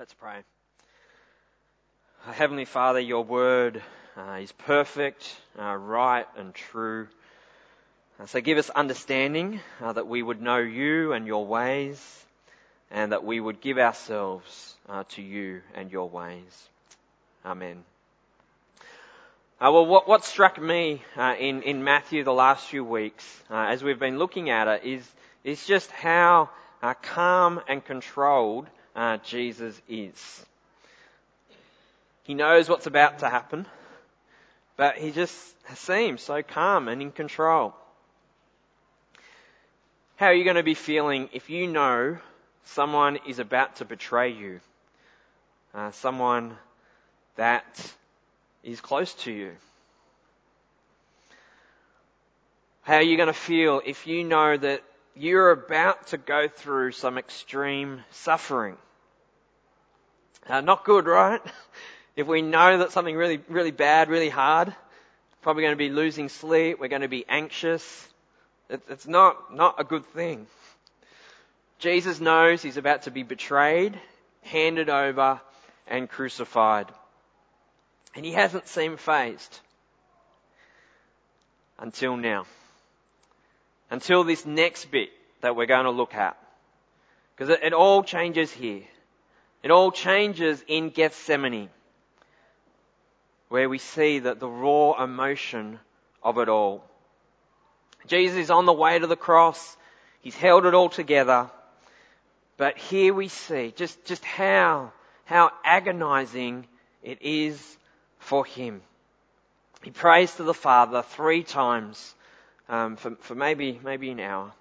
Let's pray. Uh, Heavenly Father, your word uh, is perfect, uh, right, and true. Uh, so give us understanding uh, that we would know you and your ways, and that we would give ourselves uh, to you and your ways. Amen. well, what, what struck me in, in Matthew the last few weeks, as we've been looking at it, is, is just how calm and controlled uh, Jesus is. He knows what's about to happen, but he just seems so calm and in control. How are you going to be feeling if you know someone is about to betray you? Uh, someone that is close to you. How are you going to feel if you know that you're about to go through some extreme suffering. Uh, not good, right? If we know that something really, really bad, really hard, probably going to be losing sleep, we're going to be anxious. it's not, not a good thing. Jesus knows he's about to be betrayed, handed over, and crucified. And he hasn't seemed fazed. Until now until this next bit that we're going to look at. Because it, it all changes here. It all changes in Gethsemane, where we see that the raw emotion of it all. Jesus is on the way to the cross. He's held it all together. But here we see just, just how, how agonizing it is for him. He prays to the Father three times um, for, for maybe, maybe an hour.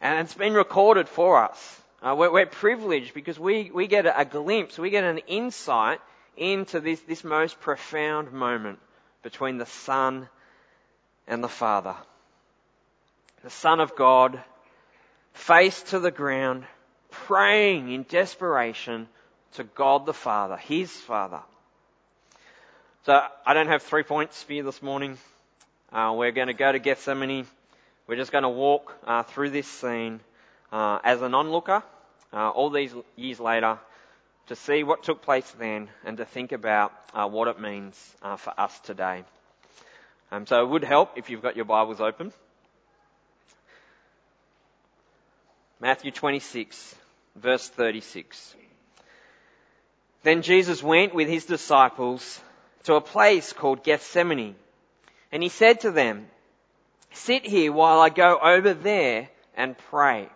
And it's been recorded for us. Uh, we're, we're, privileged because we, we get a, glimpse, we get an insight into this, this most profound moment between the Son and the Father. The Son of God, face to the ground, praying in desperation to God the Father, His Father. So I don't have three points for you this morning. Uh, we're going to go to Gethsemane. We're just going to walk uh, through this scene uh, as an onlooker, uh, all these years later, to see what took place then and to think about uh, what it means uh, for us today. Um, so it would help if you've got your Bibles open. Matthew 26, verse 36. Then Jesus went with his disciples to a place called Gethsemane and he said to them, sit here while I go over there and pray.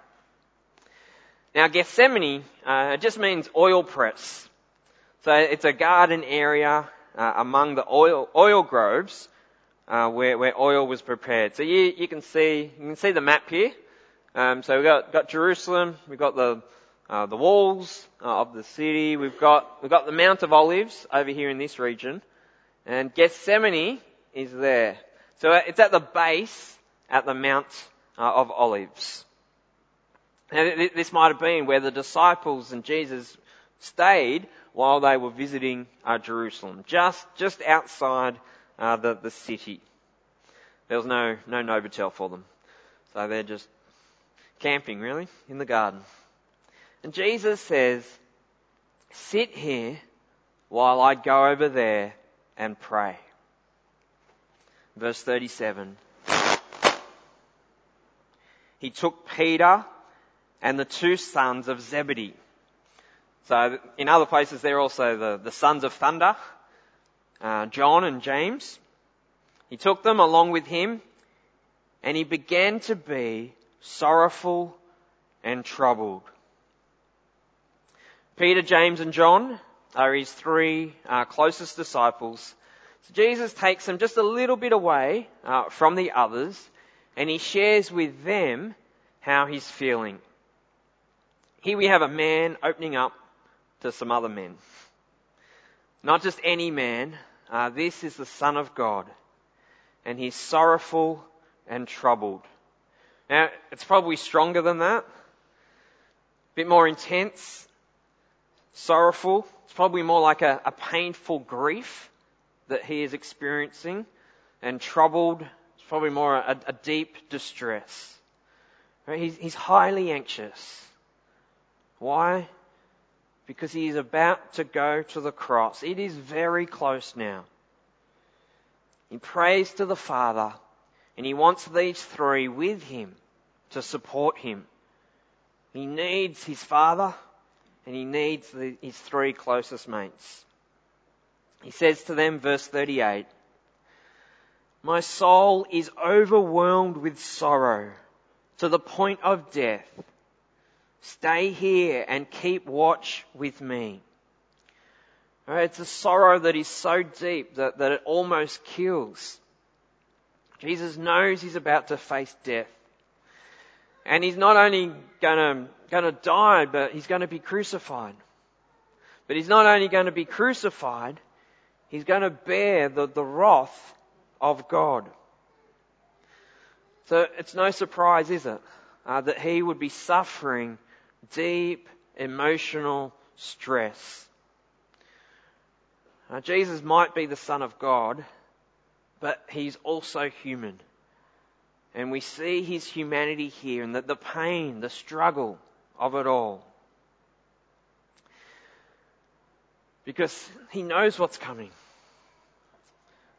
Now Gethsemane, uh, just means oil press. So it's a garden area uh, among the oil, oil groves uh, where, where oil was prepared. So you, you can see you can see the map here. Um, so we've got, got Jerusalem, we've got the uh, the walls uh, of the city, we've got we've got the Mount of Olives over here in this region, and Gethsemane is there. So it's at the base, at the Mount uh, of Olives. And this might have been where the disciples and Jesus stayed while they were visiting uh, Jerusalem, just just outside uh, the the city. There was no no Novotel for them, so they're just camping really in the garden. And Jesus says, "Sit here while I go over there and pray." verse 37. He took Peter and the two sons of Zebedee. So in other places they're also the, the sons of thunder, uh, John and James. He took them along with him and he began to be sorrowful and troubled. Peter, James and John are his three uh, closest disciples so Jesus takes them just a little bit away uh, from the others and he shares with them how he's feeling. Here we have a man opening up to some other men. Not just any man, uh, this is the Son of God. And he's sorrowful and troubled. Now, it's probably stronger than that. A bit more intense. Sorrowful. It's probably more like a, a painful grief that he is experiencing and troubled. It's probably more a, a deep distress. Right? He's, he's highly anxious. Why? because he is about to go to the cross. It is very close now. He prays to the Father and he wants these three with him to support him. He needs his Father and he needs the, his three closest mates. He says to them, verse 38, My soul is overwhelmed with sorrow to the point of death. Stay here and keep watch with me. Right, it's a sorrow that is so deep that, that it almost kills. Jesus knows he's about to face death. And he's not only gonna, gonna die, but he's gonna be crucified. But he's not only going to be crucified, he's going to bear the, the wrath of God. So it's no surprise, is it, uh, that he would be suffering deep emotional stress. Uh, Jesus might be the Son of God, but he's also human. And we see his humanity here and that the pain, the struggle of it all. Because he knows what's coming.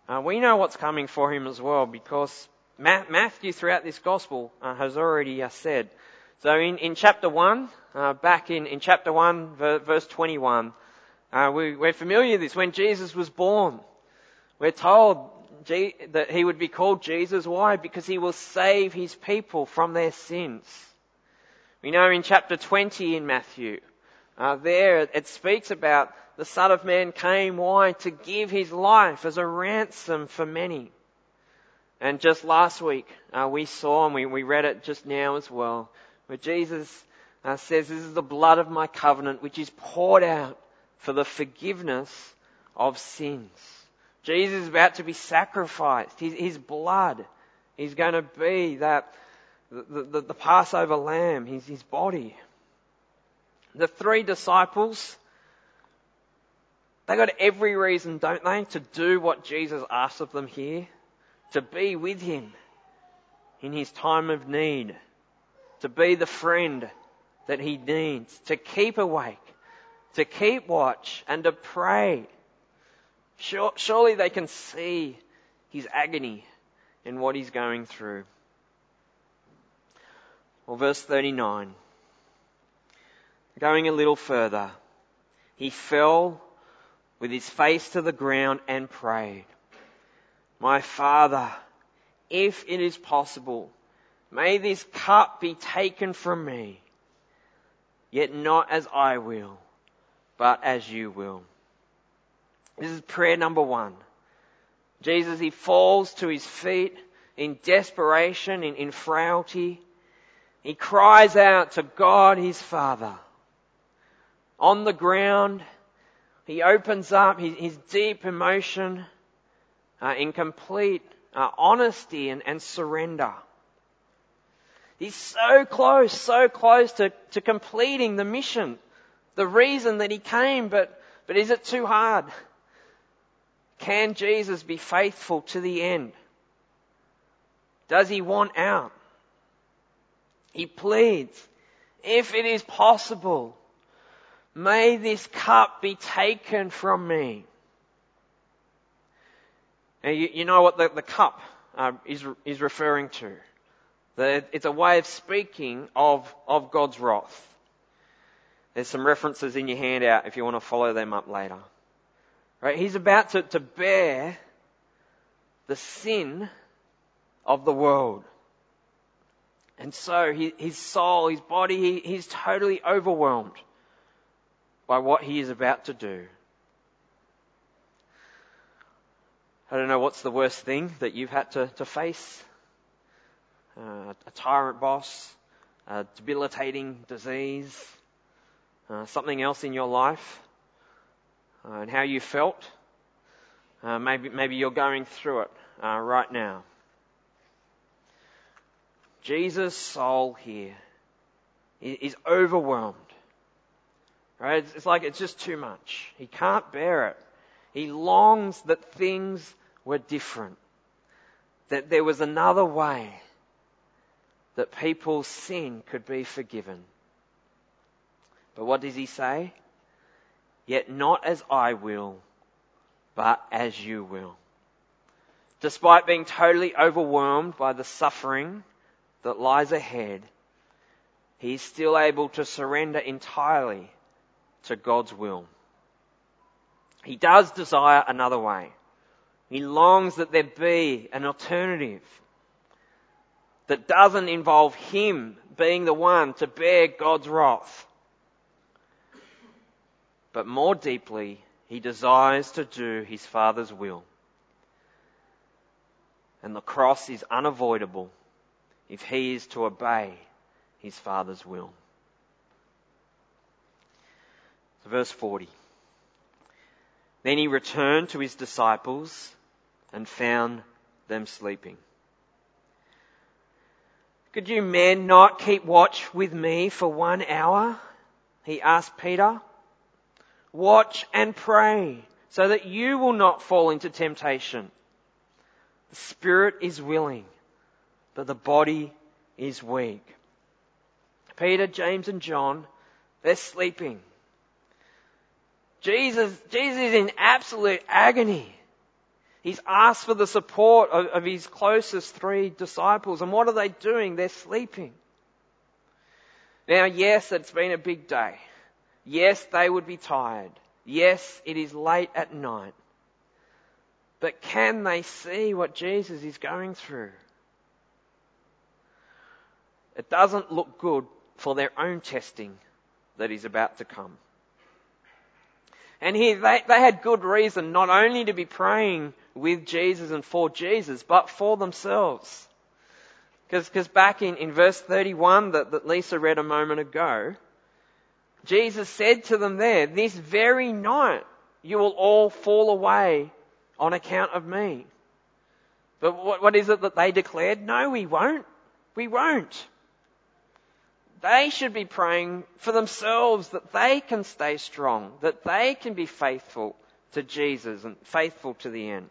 Uh, we know what's coming for him as well because Matthew throughout this gospel uh, has already uh, said. So in, in chapter 1, uh, back in, in chapter 1, verse 21, uh, we, we're familiar with this. When Jesus was born, we're told G- that he would be called Jesus. Why? Because he will save his people from their sins. We know in chapter 20 in Matthew, uh, there it speaks about the Son of Man came, why? To give his life as a ransom for many. And just last week, uh, we saw, and we, we read it just now as well, where Jesus uh, says, This is the blood of my covenant, which is poured out for the forgiveness of sins. Jesus is about to be sacrificed. His, his blood is going to be that, the, the, the Passover lamb, his, his body. The three disciples, they got every reason, don't they, to do what Jesus asks of them here, to be with him in his time of need to be the friend that he needs, to keep awake, to keep watch, and to pray. Surely they can see his agony in what he's going through. Well, verse 39. Going a little further, he fell with his face to the ground and prayed, My Father, if it is possible, May this cup be taken from me, yet not as I will, but as you will. This is prayer number one. Jesus, he falls to his feet in desperation, in, in frailty. He cries out to God, his Father. On the ground, he opens up his, his deep emotion uh, in complete uh, honesty and, and surrender. He's so close, so close to, to completing the mission, the reason that he came, but, but is it too hard? Can Jesus be faithful to the end? Does he want out? He pleads, if it is possible, may this cup be taken from me. Now you, you know what the, the cup uh, is, is referring to. It's a way of speaking of, of God's wrath. There's some references in your handout if you want to follow them up later. Right? He's about to, to bear the sin of the world. And so he, his soul, his body, he, he's totally overwhelmed by what he is about to do. I don't know what's the worst thing that you've had to, to face uh, a tyrant boss, a debilitating disease, uh, something else in your life, uh, and how you felt. Uh, maybe, maybe you're going through it uh, right now. Jesus' soul here is overwhelmed. Right? It's, it's like it's just too much. He can't bear it. He longs that things were different. That there was another way that people's sin could be forgiven. But what does he say? Yet not as I will, but as you will. Despite being totally overwhelmed by the suffering that lies ahead, he is still able to surrender entirely to God's will. He does desire another way. He longs that there be an alternative that doesn't involve him being the one to bear God's wrath. But more deeply, he desires to do his Father's will. And the cross is unavoidable if he is to obey his Father's will. Verse 40. Then he returned to his disciples and found them sleeping. Could you men not keep watch with me for one hour? He asked Peter. Watch and pray so that you will not fall into temptation. The spirit is willing, but the body is weak. Peter, James and John, they're sleeping. Jesus, Jesus is in absolute agony. He's asked for the support of, of his closest three disciples. And what are they doing? They're sleeping. Now, yes, it's been a big day. Yes, they would be tired. Yes, it is late at night. But can they see what Jesus is going through? It doesn't look good for their own testing that is about to come. And here they, they had good reason not only to be praying with Jesus and for Jesus, but for themselves. Because back in, in verse 31 that, that Lisa read a moment ago, Jesus said to them there, this very night you will all fall away on account of me. But what, what is it that they declared? No, we won't. We won't. They should be praying for themselves that they can stay strong, that they can be faithful to Jesus and faithful to the end.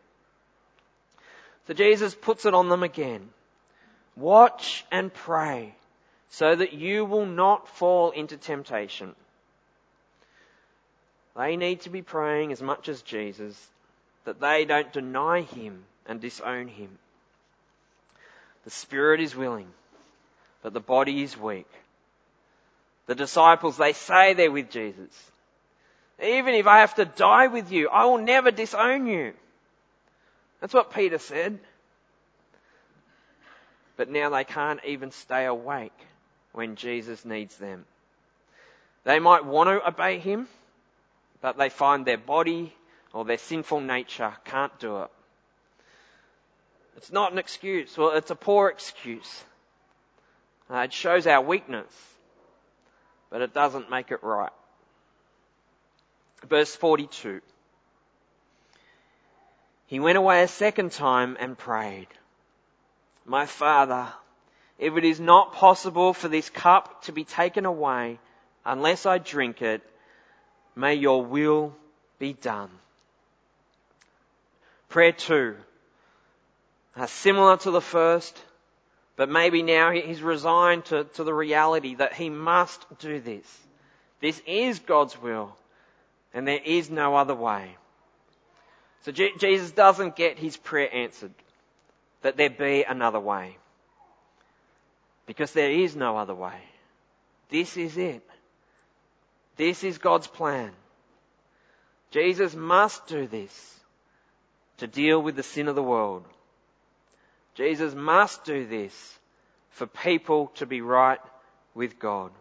So Jesus puts it on them again. Watch and pray so that you will not fall into temptation. They need to be praying as much as Jesus that they don't deny him and disown him. The spirit is willing, but the body is weak. The disciples, they say they're with Jesus. Even if I have to die with you, I will never disown you. That's what Peter said. But now they can't even stay awake when Jesus needs them. They might want to obey him, but they find their body or their sinful nature can't do it. It's not an excuse. Well, it's a poor excuse. Uh, it shows our weakness, but it doesn't make it right. Verse 42. He went away a second time and prayed, My Father, if it is not possible for this cup to be taken away unless I drink it, may your will be done. Prayer two, uh, similar to the first, but maybe now he's resigned to, to the reality that he must do this. This is God's will, and there is no other way. So Jesus doesn't get his prayer answered that there be another way. Because there is no other way. This is it. This is God's plan. Jesus must do this to deal with the sin of the world. Jesus must do this for people to be right with God.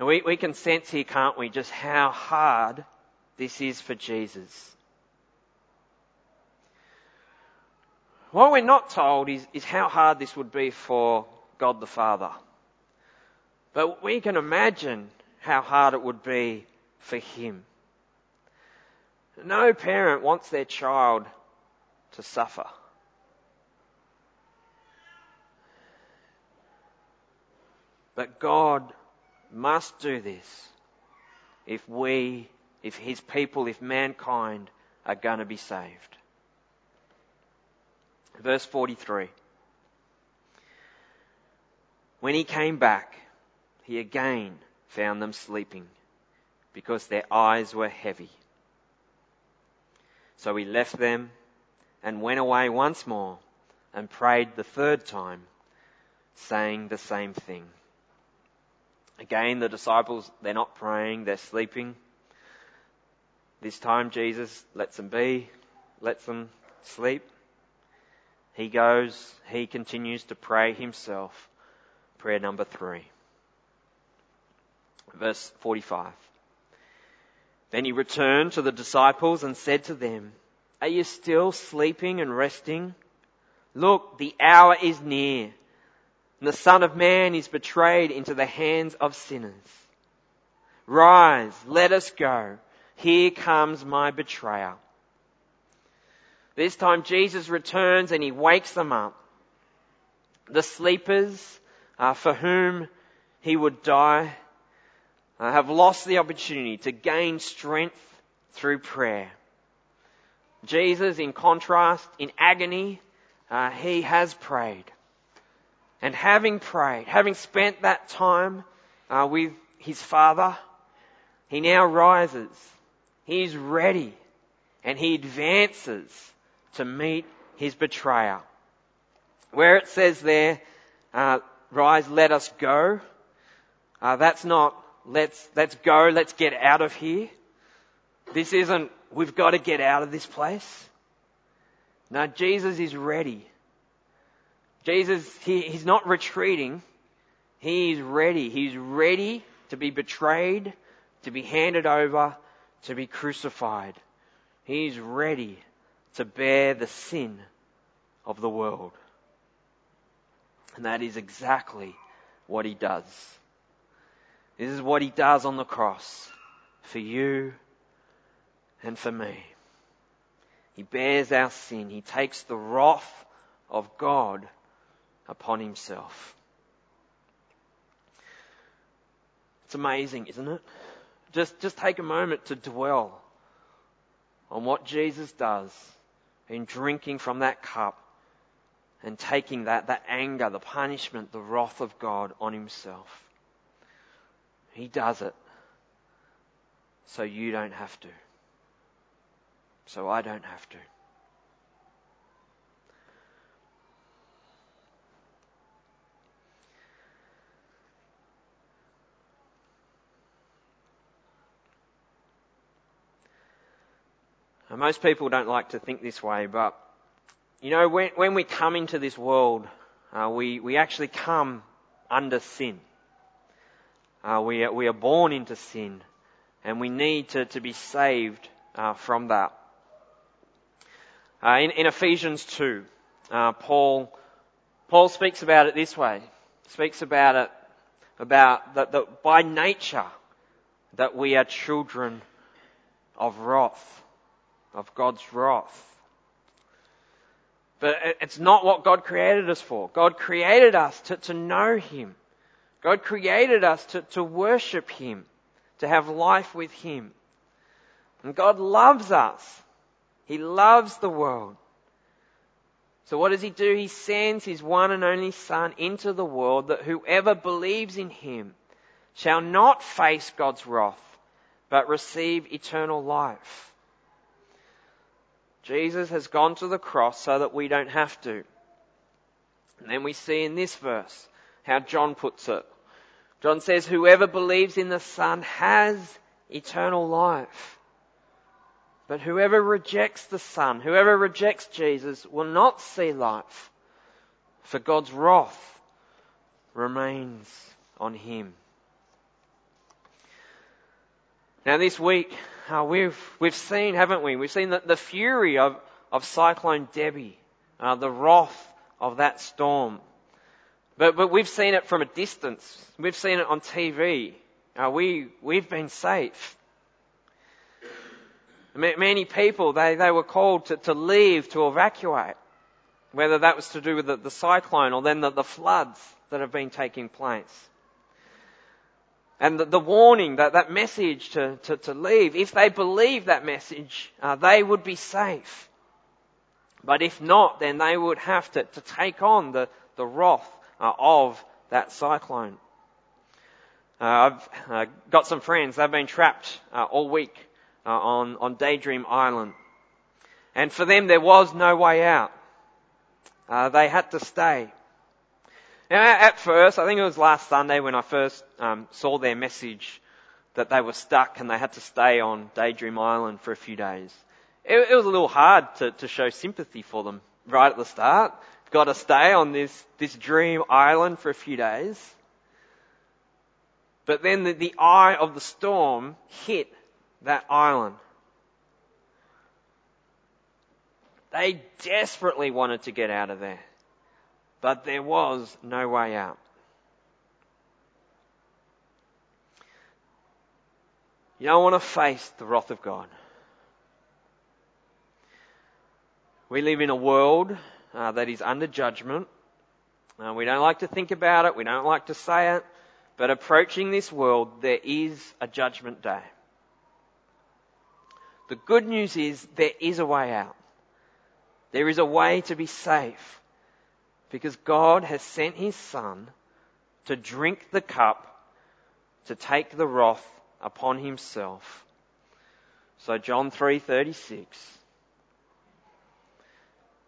And we, we can sense here, can't we, just how hard this is for Jesus. What we're not told is, is how hard this would be for God the Father. But we can imagine how hard it would be for Him. No parent wants their child to suffer. But God must do this if we if his people, if mankind are going to be saved. Verse 43. When he came back, he again found them sleeping because their eyes were heavy. So he left them and went away once more and prayed the third time, saying the same thing. Again, the disciples, they're not praying, they're sleeping. This time Jesus lets them be, lets them sleep. He goes, he continues to pray himself. Prayer number three. Verse 45. Then he returned to the disciples and said to them, Are you still sleeping and resting? Look, the hour is near, and the Son of Man is betrayed into the hands of sinners. Rise, let us go. Here comes my betrayer. This time Jesus returns and he wakes them up. The sleepers uh, for whom he would die uh, have lost the opportunity to gain strength through prayer. Jesus, in contrast, in agony, uh, he has prayed. And having prayed, having spent that time uh, with his Father, he now rises. He is ready and he advances to meet his betrayer. Where it says there, uh, rise, let us go, uh, that's not let's, let's go, let's get out of here. This isn't, we've got to get out of this place. Now Jesus is ready. Jesus, he, he's not retreating. He is ready. He's ready to be betrayed, to be handed over, to be crucified. He's ready to bear the sin of the world. And that is exactly what he does. This is what he does on the cross for you and for me. He bears our sin. He takes the wrath of God upon himself. It's amazing, isn't it? Just, just take a moment to dwell on what Jesus does in drinking from that cup and taking that, that anger, the punishment, the wrath of God on himself. He does it so you don't have to so I don't have to. Most people don't like to think this way, but you know, when, when we come into this world, uh, we, we actually come under sin. Uh, we, are, we are born into sin, and we need to, to be saved uh, from that. Uh, in, in, Ephesians 2, uh, Paul, Paul speaks about it this way. Speaks about it, about that, that by nature, that we are children of wrath, of God's wrath. But it's not what God created us for. God created us to, to know Him. God created us to, to worship Him, to have life with Him. And God loves us. He loves the world. So what does he do? He sends his one and only son into the world that whoever believes in him shall not face God's wrath, but receive eternal life. Jesus has gone to the cross so that we don't have to. And then we see in this verse how John puts it. John says, whoever believes in the son has eternal life. But whoever rejects the Son, whoever rejects Jesus, will not see life, for God's wrath remains on him. Now this week, we've, we've seen, haven't we? We've seen the, the fury of, of Cyclone Debbie, uh, the wrath of that storm. But, but we've seen it from a distance. We've seen it on TV. Uh, we, we've been safe. Many people, they, they were called to, to leave, to evacuate. Whether that was to do with the, the cyclone or then the, the, floods that have been taking place. And the, the warning, that, that message to, to, to, leave, if they believe that message, uh, they would be safe. But if not, then they would have to, to take on the, the wrath uh, of that cyclone. Uh, I've uh, got some friends. They've been trapped uh, all week uh, on on Daydream Island, and for them there was no way out. They had to stay. Now, at first, I think it was last Sunday when I first um, saw their message that they were stuck and they had to stay on Daydream Island for a few days. It, it was a little hard to, to show sympathy for them right at the start. Got to stay on this, this dream island for a few days. But then the, the eye of the storm hit that island. They desperately wanted to get out of there. But there was no way out. You don't want to face the wrath of God. We live in a world uh, that is under judgment. Uh, we don't like to think about it. We don't like to say it. But approaching this world, there is a judgment day. The good news is there is a way out. There is a way to be safe because God has sent his son to drink the cup, to take the wrath upon himself. So John 3:36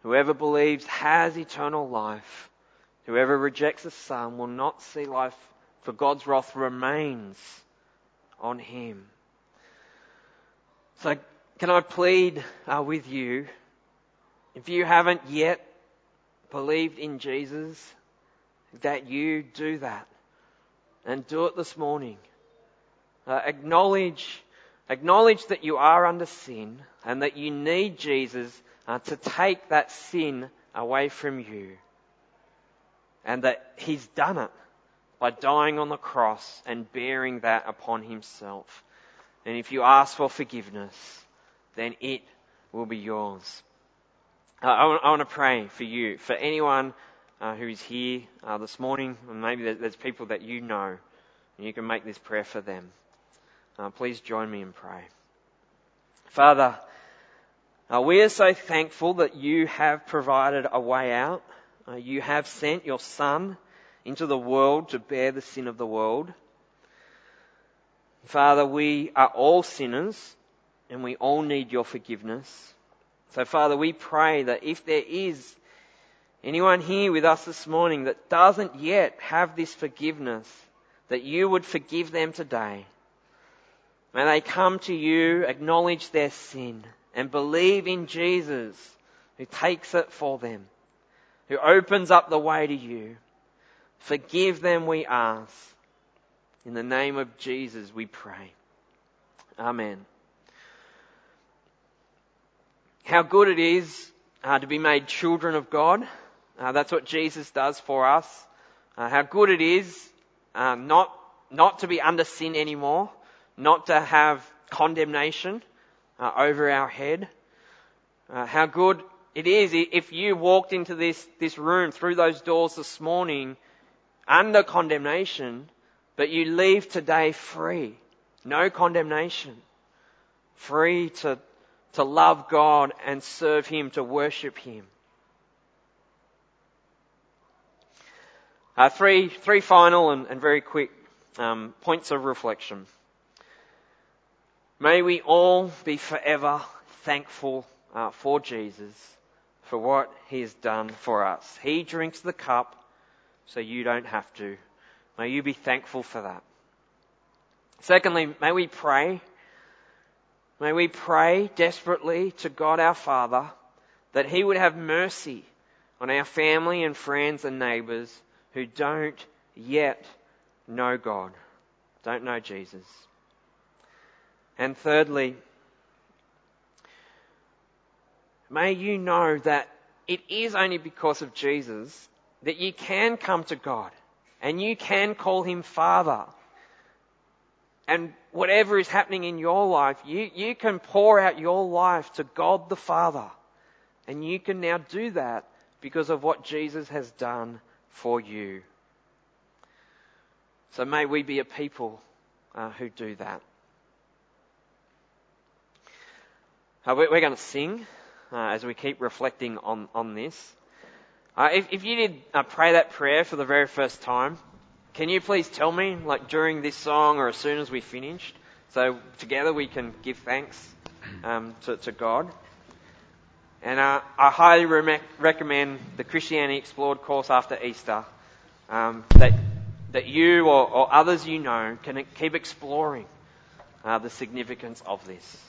Whoever believes has eternal life. Whoever rejects the son will not see life for God's wrath remains on him. So can I plead uh, with you if you haven't yet believed in Jesus, that you do that. And do it this morning. Uh, acknowledge, acknowledge that you are under sin and that you need Jesus uh, to take that sin away from you. And that He's done it by dying on the cross and bearing that upon Himself. And if you ask for forgiveness, then it will be yours. Uh, I, want to pray for you, for anyone uh, who's here uh, this morning, and maybe there's people that you know, and you can make this prayer for them. Uh, please join me and pray. Father, uh, we are so thankful that you have provided a way out. Uh, you have sent your Son into the world to bear the sin of the world. Father, we are all sinners, and we all need your forgiveness. So, Father, we pray that if there is anyone here with us this morning that doesn't yet have this forgiveness, that you would forgive them today. May they come to you, acknowledge their sin, and believe in Jesus who takes it for them, who opens up the way to you. Forgive them, we ask. In the name of Jesus, we pray. Amen how good it is uh, to be made children of God. Uh, that's what Jesus does for us. Uh, how good it is uh, not not to be under sin anymore, not to have condemnation uh, over our head. Uh, how good it is if you walked into this this room through those doors this morning under condemnation, but you leave today free, no condemnation, free to to love God and serve Him, to worship Him. Uh, three, three final and, and very quick um, points of reflection. May we all be forever thankful uh, for Jesus for what He has done for us. He drinks the cup so you don't have to. May you be thankful for that. Secondly, may we pray May we pray desperately to God our Father that He would have mercy on our family and friends and neighbours who don't yet know God, don't know Jesus. And thirdly, may you know that it is only because of Jesus that you can come to God and you can call Him Father and whatever is happening in your life, you, you can pour out your life to God the Father. And you can now do that because of what Jesus has done for you. So may we be a people uh, who do that. Uh, we're, going to sing uh, as we keep reflecting on, on this. Uh, if, if, you did uh, pray that prayer for the very first time, can you please tell me, like during this song or as soon as we finished, so together we can give thanks um, to, to God? And uh, I highly re- recommend the Christianity Explored course after Easter um, that, that you or, or, others you know can keep exploring uh, the significance of this.